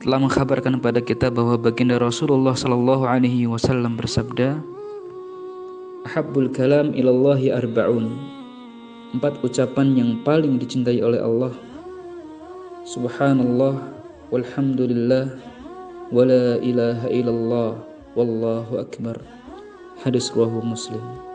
telah mengkhabarkan kepada kita bahwa baginda Rasulullah sallallahu alaihi wasallam bersabda habul kalam ilallahi arba'un. Empat ucapan yang paling dicintai oleh Allah. Subhanallah walhamdulillah wala ilaha illallah wallahu akbar. Hadis rawahu Muslim.